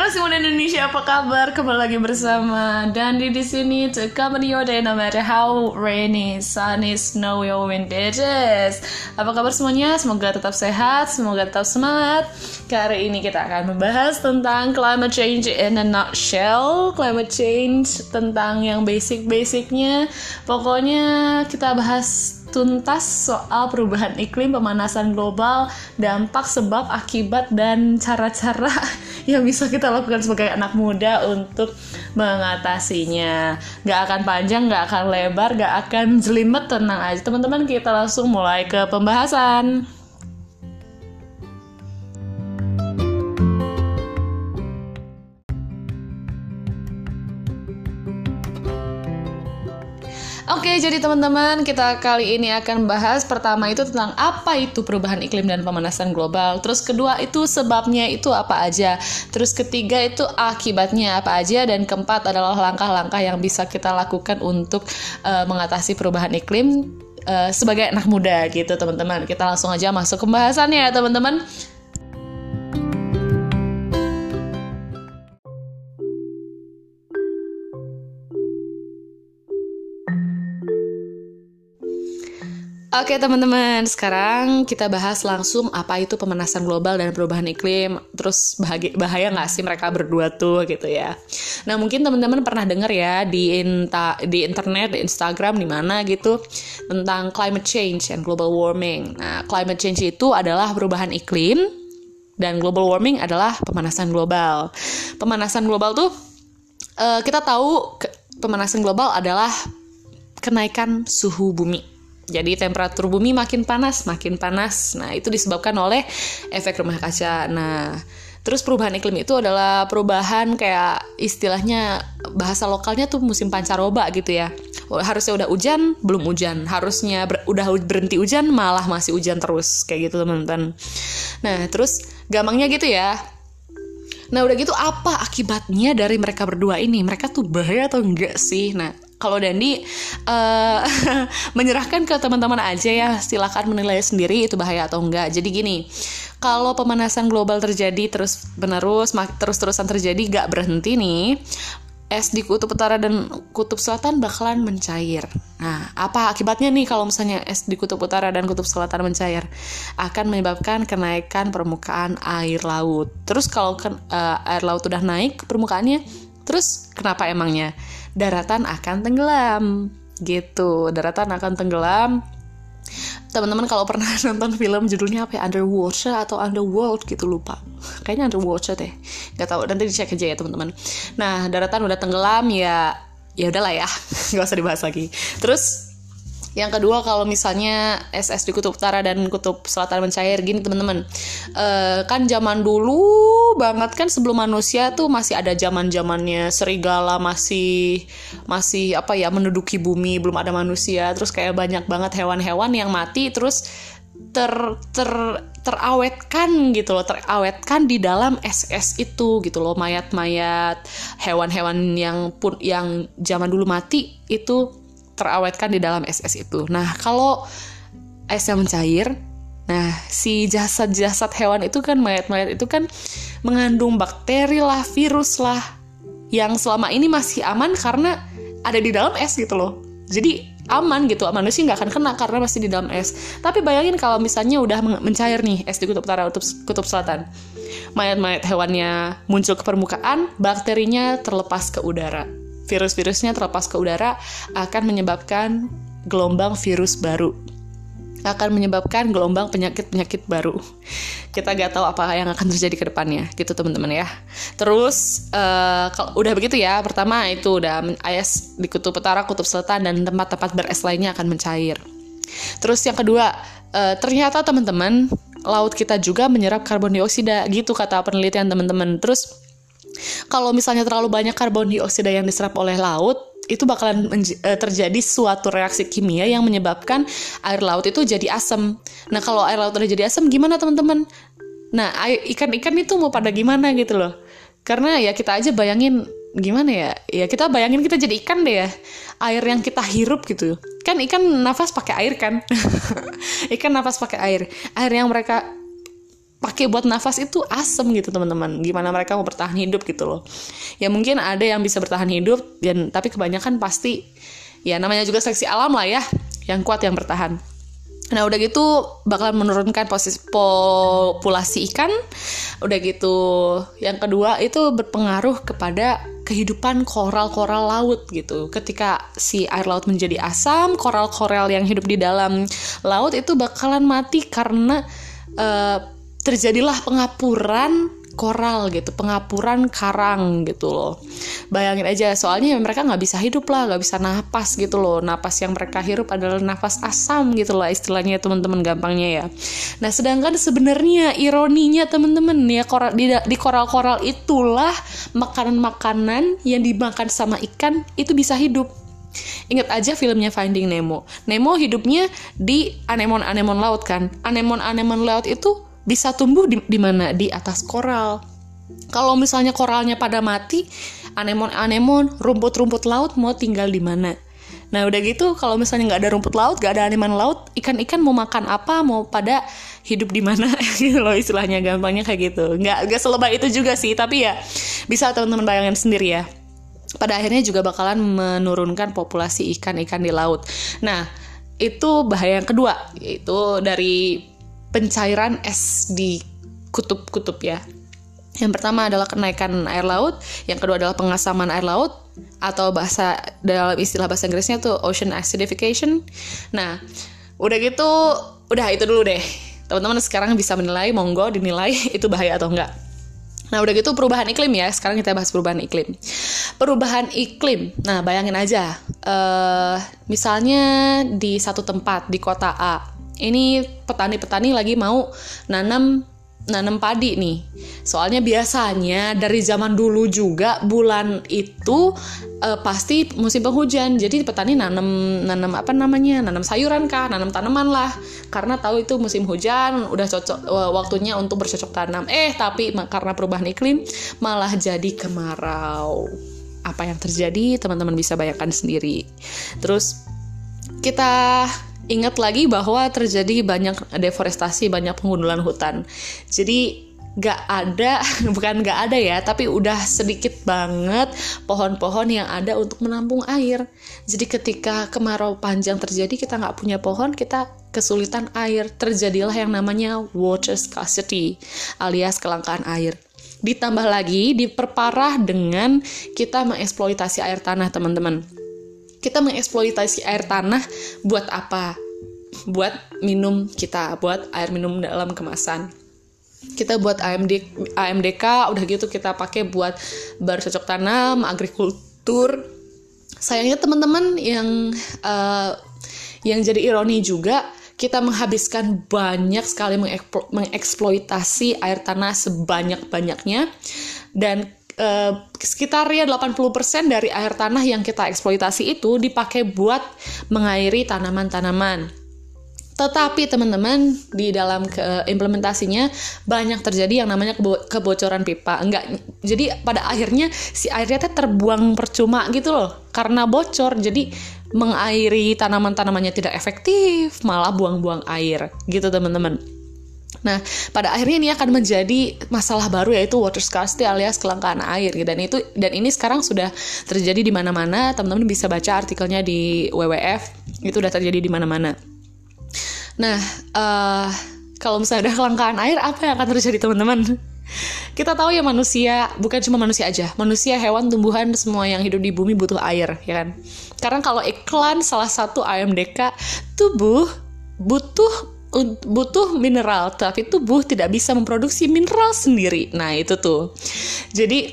kasih muda Indonesia apa kabar? Kembali lagi bersama Dandi di sini to accompany your day no matter how rainy, sunny, snowy or windy it is. Apa kabar semuanya? Semoga tetap sehat, semoga tetap semangat. Kali ini kita akan membahas tentang climate change in a nutshell. Climate change tentang yang basic-basicnya. Pokoknya kita bahas tuntas soal perubahan iklim, pemanasan global, dampak, sebab, akibat, dan cara-cara yang bisa kita lakukan sebagai anak muda untuk mengatasinya. Gak akan panjang, gak akan lebar, gak akan jelimet, tenang aja teman-teman. Kita langsung mulai ke pembahasan. Oke, jadi teman-teman, kita kali ini akan bahas pertama itu tentang apa itu perubahan iklim dan pemanasan global. Terus kedua itu sebabnya itu apa aja. Terus ketiga itu akibatnya apa aja dan keempat adalah langkah-langkah yang bisa kita lakukan untuk uh, mengatasi perubahan iklim uh, sebagai anak muda gitu, teman-teman. Kita langsung aja masuk ke pembahasannya ya, teman-teman. Oke teman-teman, sekarang kita bahas langsung apa itu pemanasan global dan perubahan iklim. Terus bahaya, nggak sih mereka berdua tuh gitu ya. Nah mungkin teman-teman pernah dengar ya di inta, di internet, di Instagram, di mana gitu tentang climate change and global warming. Nah climate change itu adalah perubahan iklim dan global warming adalah pemanasan global. Pemanasan global tuh uh, kita tahu pemanasan global adalah kenaikan suhu bumi jadi temperatur bumi makin panas, makin panas. Nah, itu disebabkan oleh efek rumah kaca. Nah, terus perubahan iklim itu adalah perubahan kayak istilahnya bahasa lokalnya tuh musim pancaroba gitu ya. Harusnya udah hujan, belum hujan. Harusnya ber udah berhenti hujan, malah masih hujan terus kayak gitu teman-teman. Nah, terus gampangnya gitu ya. Nah, udah gitu apa akibatnya dari mereka berdua ini? Mereka tuh bahaya atau enggak sih? Nah, kalau Dandi uh, menyerahkan ke teman-teman aja ya silahkan menilai sendiri itu bahaya atau enggak jadi gini kalau pemanasan global terjadi terus menerus terus-terusan terjadi gak berhenti nih es di kutub utara dan kutub selatan bakalan mencair. Nah, apa akibatnya nih kalau misalnya es di kutub utara dan kutub selatan mencair? Akan menyebabkan kenaikan permukaan air laut. Terus kalau uh, air laut udah naik permukaannya, terus kenapa emangnya? Daratan akan tenggelam. Gitu daratan akan tenggelam. Teman-teman kalau pernah nonton film judulnya apa ya? Underwater atau Underworld gitu lupa. Kayaknya Underwater deh. Nggak tahu nanti dicek aja ya teman-teman. Nah daratan udah tenggelam ya ya udahlah ya. Nggak usah dibahas lagi. Terus yang kedua kalau misalnya SS di kutub utara dan kutub selatan mencair gini teman-teman. Uh, kan zaman dulu banget kan sebelum manusia tuh masih ada zaman zamannya serigala masih masih apa ya menduduki bumi belum ada manusia. Terus kayak banyak banget hewan-hewan yang mati terus ter ter terawetkan gitu loh terawetkan di dalam SS itu gitu loh. Mayat-mayat hewan-hewan yang pun yang zaman dulu mati itu terawetkan di dalam SS itu. Nah, kalau esnya mencair, nah si jasad-jasad hewan itu kan mayat-mayat itu kan mengandung bakteri lah, virus lah yang selama ini masih aman karena ada di dalam es gitu loh. Jadi aman gitu, manusia nggak akan kena karena masih di dalam es. Tapi bayangin kalau misalnya udah mencair nih es di kutub utara, kutub, kutub selatan, mayat-mayat hewannya muncul ke permukaan, bakterinya terlepas ke udara virus-virusnya terlepas ke udara akan menyebabkan gelombang virus baru akan menyebabkan gelombang penyakit-penyakit baru. Kita gak tahu apa yang akan terjadi ke depannya, gitu teman-teman ya. Terus uh, kalau udah begitu ya, pertama itu udah es di kutub utara, kutub selatan dan tempat-tempat beres lainnya akan mencair. Terus yang kedua, uh, ternyata teman-teman laut kita juga menyerap karbon dioksida, gitu kata penelitian teman-teman. Terus kalau misalnya terlalu banyak karbon dioksida yang diserap oleh laut, itu bakalan eh, terjadi suatu reaksi kimia yang menyebabkan air laut itu jadi asam. Nah, kalau air laut udah jadi asam gimana teman-teman? Nah, ikan-ikan itu mau pada gimana gitu loh. Karena ya kita aja bayangin gimana ya? Ya kita bayangin kita jadi ikan deh ya. Air yang kita hirup gitu. Kan ikan nafas pakai air kan? ikan nafas pakai air. Air yang mereka pakai buat nafas itu asem gitu teman-teman gimana mereka mau bertahan hidup gitu loh ya mungkin ada yang bisa bertahan hidup dan tapi kebanyakan pasti ya namanya juga seleksi alam lah ya yang kuat yang bertahan Nah udah gitu bakalan menurunkan posisi populasi ikan. Udah gitu yang kedua itu berpengaruh kepada kehidupan koral-koral laut gitu. Ketika si air laut menjadi asam, koral-koral yang hidup di dalam laut itu bakalan mati karena uh, terjadilah pengapuran koral gitu, pengapuran karang gitu loh. Bayangin aja, soalnya mereka nggak bisa hidup lah, nggak bisa napas gitu loh. Napas yang mereka hirup adalah nafas asam gitu loh istilahnya teman-teman gampangnya ya. Nah sedangkan sebenarnya ironinya teman-teman ya di, di koral-koral itulah makanan-makanan yang dimakan sama ikan itu bisa hidup. Ingat aja filmnya Finding Nemo. Nemo hidupnya di anemon-anemon laut kan. Anemon-anemon laut itu bisa tumbuh di, di mana di atas koral kalau misalnya koralnya pada mati anemon-anemon rumput-rumput laut mau tinggal di mana Nah udah gitu kalau misalnya nggak ada rumput laut, nggak ada anemon laut, ikan-ikan mau makan apa, mau pada hidup di mana gitu loh istilahnya gampangnya kayak gitu. Nggak nggak selebay itu juga sih, tapi ya bisa teman-teman bayangin sendiri ya. Pada akhirnya juga bakalan menurunkan populasi ikan-ikan di laut. Nah itu bahaya yang kedua, yaitu dari pencairan es di kutub-kutub ya. Yang pertama adalah kenaikan air laut, yang kedua adalah pengasaman air laut atau bahasa dalam istilah bahasa Inggrisnya tuh ocean acidification. Nah, udah gitu, udah itu dulu deh. Teman-teman sekarang bisa menilai, monggo dinilai itu bahaya atau enggak. Nah, udah gitu perubahan iklim ya. Sekarang kita bahas perubahan iklim. Perubahan iklim. Nah, bayangin aja. Uh, misalnya di satu tempat di kota A ini petani-petani lagi mau nanam nanam padi nih. Soalnya biasanya dari zaman dulu juga bulan itu uh, pasti musim penghujan. Jadi petani nanam nanam apa namanya? nanam sayuran kah, nanam tanaman lah. Karena tahu itu musim hujan, udah cocok uh, waktunya untuk bercocok tanam. Eh, tapi karena perubahan iklim malah jadi kemarau. Apa yang terjadi teman-teman bisa bayangkan sendiri. Terus kita ingat lagi bahwa terjadi banyak deforestasi, banyak penggundulan hutan. Jadi gak ada, bukan gak ada ya, tapi udah sedikit banget pohon-pohon yang ada untuk menampung air. Jadi ketika kemarau panjang terjadi, kita nggak punya pohon, kita kesulitan air. Terjadilah yang namanya water scarcity, alias kelangkaan air. Ditambah lagi, diperparah dengan kita mengeksploitasi air tanah, teman-teman kita mengeksploitasi air tanah buat apa? Buat minum kita, buat air minum dalam kemasan. Kita buat AMD, AMDK, udah gitu kita pakai buat bercocok tanam, agrikultur. Sayangnya teman-teman yang uh, yang jadi ironi juga kita menghabiskan banyak sekali mengeksploitasi air tanah sebanyak-banyaknya dan uh, sekitar ya 80% dari air tanah yang kita eksploitasi itu dipakai buat mengairi tanaman-tanaman. Tetapi teman-teman di dalam ke implementasinya banyak terjadi yang namanya kebo kebocoran pipa. Enggak, jadi pada akhirnya si airnya terbuang percuma gitu loh karena bocor. Jadi mengairi tanaman-tanamannya tidak efektif, malah buang-buang air gitu teman-teman. Nah, pada akhirnya ini akan menjadi masalah baru yaitu water scarcity alias kelangkaan air dan itu dan ini sekarang sudah terjadi di mana-mana. Teman-teman bisa baca artikelnya di WWF itu sudah terjadi di mana-mana. Nah, uh, kalau misalnya ada kelangkaan air, apa yang akan terjadi teman-teman? Kita tahu ya manusia, bukan cuma manusia aja, manusia, hewan, tumbuhan, semua yang hidup di bumi butuh air, ya kan? Karena kalau iklan salah satu AMDK, tubuh butuh butuh mineral tapi tubuh tidak bisa memproduksi mineral sendiri. Nah itu tuh. Jadi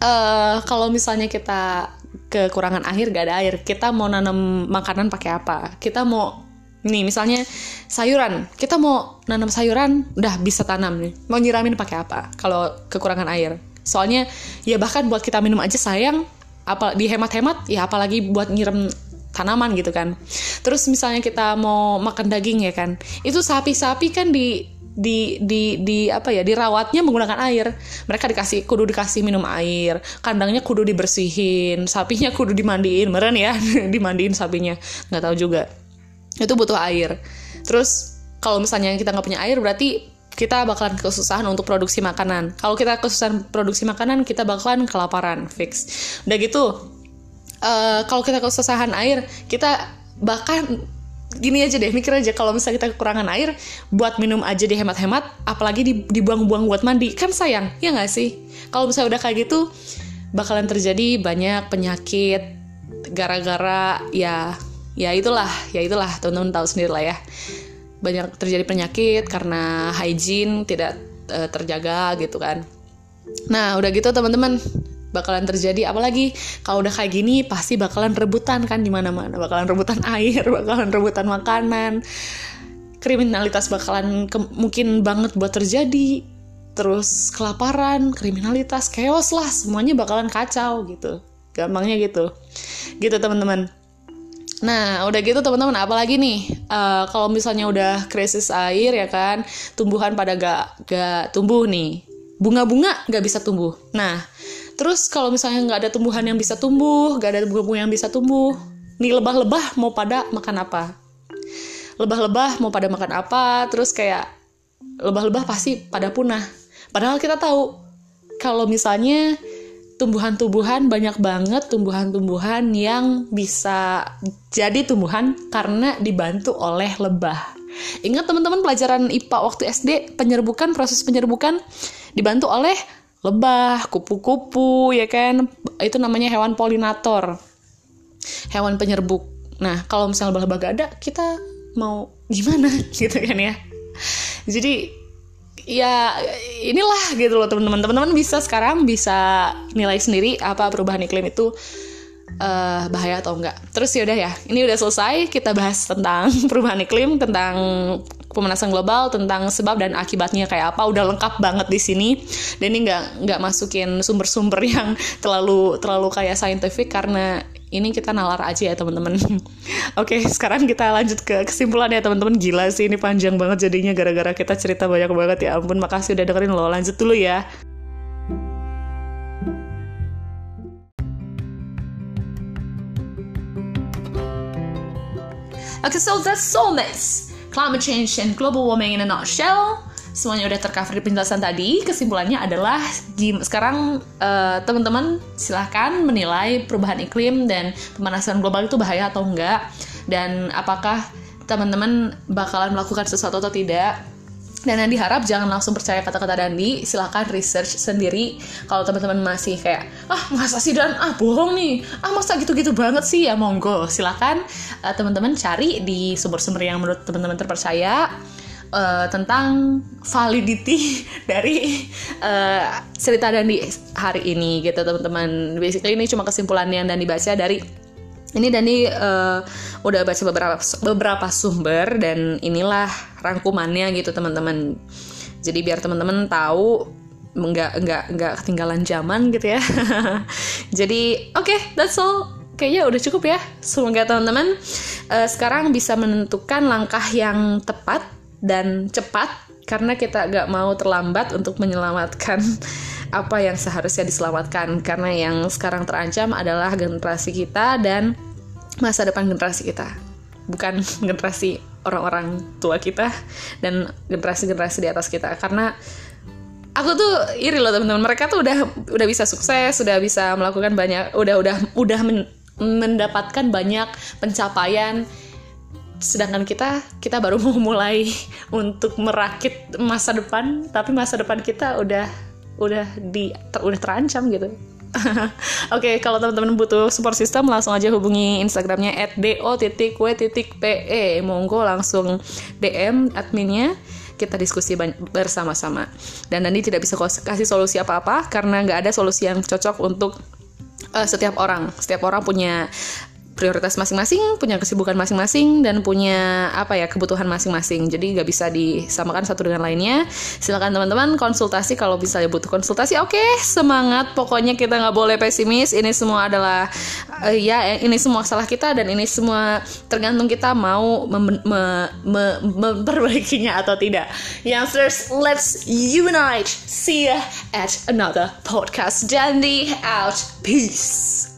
uh, kalau misalnya kita kekurangan air gak ada air. Kita mau nanam makanan pakai apa? Kita mau nih misalnya sayuran. Kita mau nanam sayuran udah bisa tanam nih. Mau nyiramin pakai apa kalau kekurangan air? Soalnya ya bahkan buat kita minum aja sayang apa dihemat-hemat ya apalagi buat nyiram tanaman gitu kan. Terus misalnya kita mau makan daging ya kan, itu sapi-sapi kan di di di di apa ya dirawatnya menggunakan air mereka dikasih kudu dikasih minum air kandangnya kudu dibersihin sapinya kudu dimandiin meren ya dimandiin sapinya nggak tahu juga itu butuh air terus kalau misalnya kita nggak punya air berarti kita bakalan kesusahan untuk produksi makanan. Kalau kita kesusahan produksi makanan, kita bakalan kelaparan, fix. Udah gitu, uh, kalau kita kesusahan air, kita bahkan gini aja deh mikir aja kalau misalnya kita kekurangan air buat minum aja dihemat-hemat apalagi dibuang-buang buat mandi. Kan sayang ya nggak sih? Kalau misalnya udah kayak gitu bakalan terjadi banyak penyakit gara-gara ya ya itulah ya itulah teman-teman tahu sendiri lah ya. Banyak terjadi penyakit karena hygiene tidak uh, terjaga gitu kan. Nah udah gitu teman-teman bakalan terjadi. Apalagi kalau udah kayak gini pasti bakalan rebutan kan di mana-mana. Bakalan rebutan air bakalan rebutan makanan. Kriminalitas bakalan mungkin banget buat terjadi. Terus kelaparan kriminalitas chaos lah. Semuanya bakalan kacau gitu. Gampangnya gitu. Gitu teman-teman. Nah, udah gitu teman-teman, apalagi nih? Uh, kalau misalnya udah krisis air ya kan, tumbuhan pada gak gak tumbuh nih, bunga-bunga gak bisa tumbuh. Nah, Terus kalau misalnya nggak ada tumbuhan yang bisa tumbuh, nggak ada bunga-bunga yang bisa tumbuh, nih lebah-lebah mau pada makan apa? Lebah-lebah mau pada makan apa? Terus kayak lebah-lebah pasti pada punah. Padahal kita tahu kalau misalnya tumbuhan-tumbuhan banyak banget tumbuhan-tumbuhan yang bisa jadi tumbuhan karena dibantu oleh lebah. Ingat teman-teman pelajaran IPA waktu SD penyerbukan proses penyerbukan dibantu oleh lebah, kupu-kupu, ya kan? Itu namanya hewan polinator. Hewan penyerbuk. Nah, kalau misalnya lebah-lebah gak ada, kita mau gimana gitu kan ya. Jadi ya inilah gitu loh teman-teman. Teman-teman bisa sekarang bisa nilai sendiri apa perubahan iklim itu uh, bahaya atau enggak. Terus ya udah ya, ini udah selesai kita bahas tentang perubahan iklim, tentang pemanasan global tentang sebab dan akibatnya kayak apa udah lengkap banget di sini dan ini nggak nggak masukin sumber-sumber yang terlalu terlalu kayak scientific karena ini kita nalar aja ya teman-teman. Oke, sekarang kita lanjut ke kesimpulan ya teman-teman. Gila sih ini panjang banget jadinya gara-gara kita cerita banyak banget ya ampun. Makasih udah dengerin lo. Lanjut dulu ya. Okay, so that's soulmates climate change and global warming in a nutshell. Semuanya udah tercover di penjelasan tadi. Kesimpulannya adalah sekarang uh, teman-teman silahkan menilai perubahan iklim dan pemanasan global itu bahaya atau enggak. Dan apakah teman-teman bakalan melakukan sesuatu atau tidak dan yang diharap jangan langsung percaya kata-kata Dandi. Silahkan research sendiri. Kalau teman-teman masih kayak ah masa sih dan? Ah bohong nih. Ah masa gitu-gitu banget sih? Ya monggo. Silahkan uh, teman-teman cari di sumber-sumber yang menurut teman-teman terpercaya uh, tentang validity dari uh, cerita Dandi hari ini gitu teman-teman. Basically ini cuma kesimpulan yang Dandi baca dari ini Dani uh, udah baca beberapa beberapa sumber dan inilah rangkumannya gitu teman-teman. Jadi biar teman-teman tahu nggak nggak nggak ketinggalan zaman gitu ya. Jadi oke okay, that's all. Kayaknya udah cukup ya. Semoga teman-teman uh, sekarang bisa menentukan langkah yang tepat dan cepat karena kita gak mau terlambat untuk menyelamatkan apa yang seharusnya diselamatkan. Karena yang sekarang terancam adalah generasi kita dan masa depan generasi kita. Bukan generasi orang-orang tua kita dan generasi-generasi di atas kita. Karena aku tuh iri loh teman-teman. Mereka tuh udah udah bisa sukses sudah bisa melakukan banyak udah udah udah men, mendapatkan banyak pencapaian. Sedangkan kita kita baru mau mulai untuk merakit masa depan tapi masa depan kita udah udah di ter, udah terancam gitu Oke, okay, kalau teman-teman butuh support system langsung aja hubungi Instagramnya @do.w.pe. Monggo langsung DM adminnya kita diskusi bersama-sama. Dan nanti tidak bisa kasih solusi apa-apa karena nggak ada solusi yang cocok untuk uh, setiap orang. Setiap orang punya prioritas masing-masing, punya kesibukan masing-masing, dan punya apa ya kebutuhan masing-masing. Jadi nggak bisa disamakan satu dengan lainnya. Silakan teman-teman konsultasi kalau bisa ya butuh konsultasi. Oke, okay, semangat. Pokoknya kita nggak boleh pesimis. Ini semua adalah uh, ya ini semua salah kita dan ini semua tergantung kita mau mem me me memperbaikinya atau tidak. Youngsters, let's unite. See ya at another podcast. Dandy out. Peace.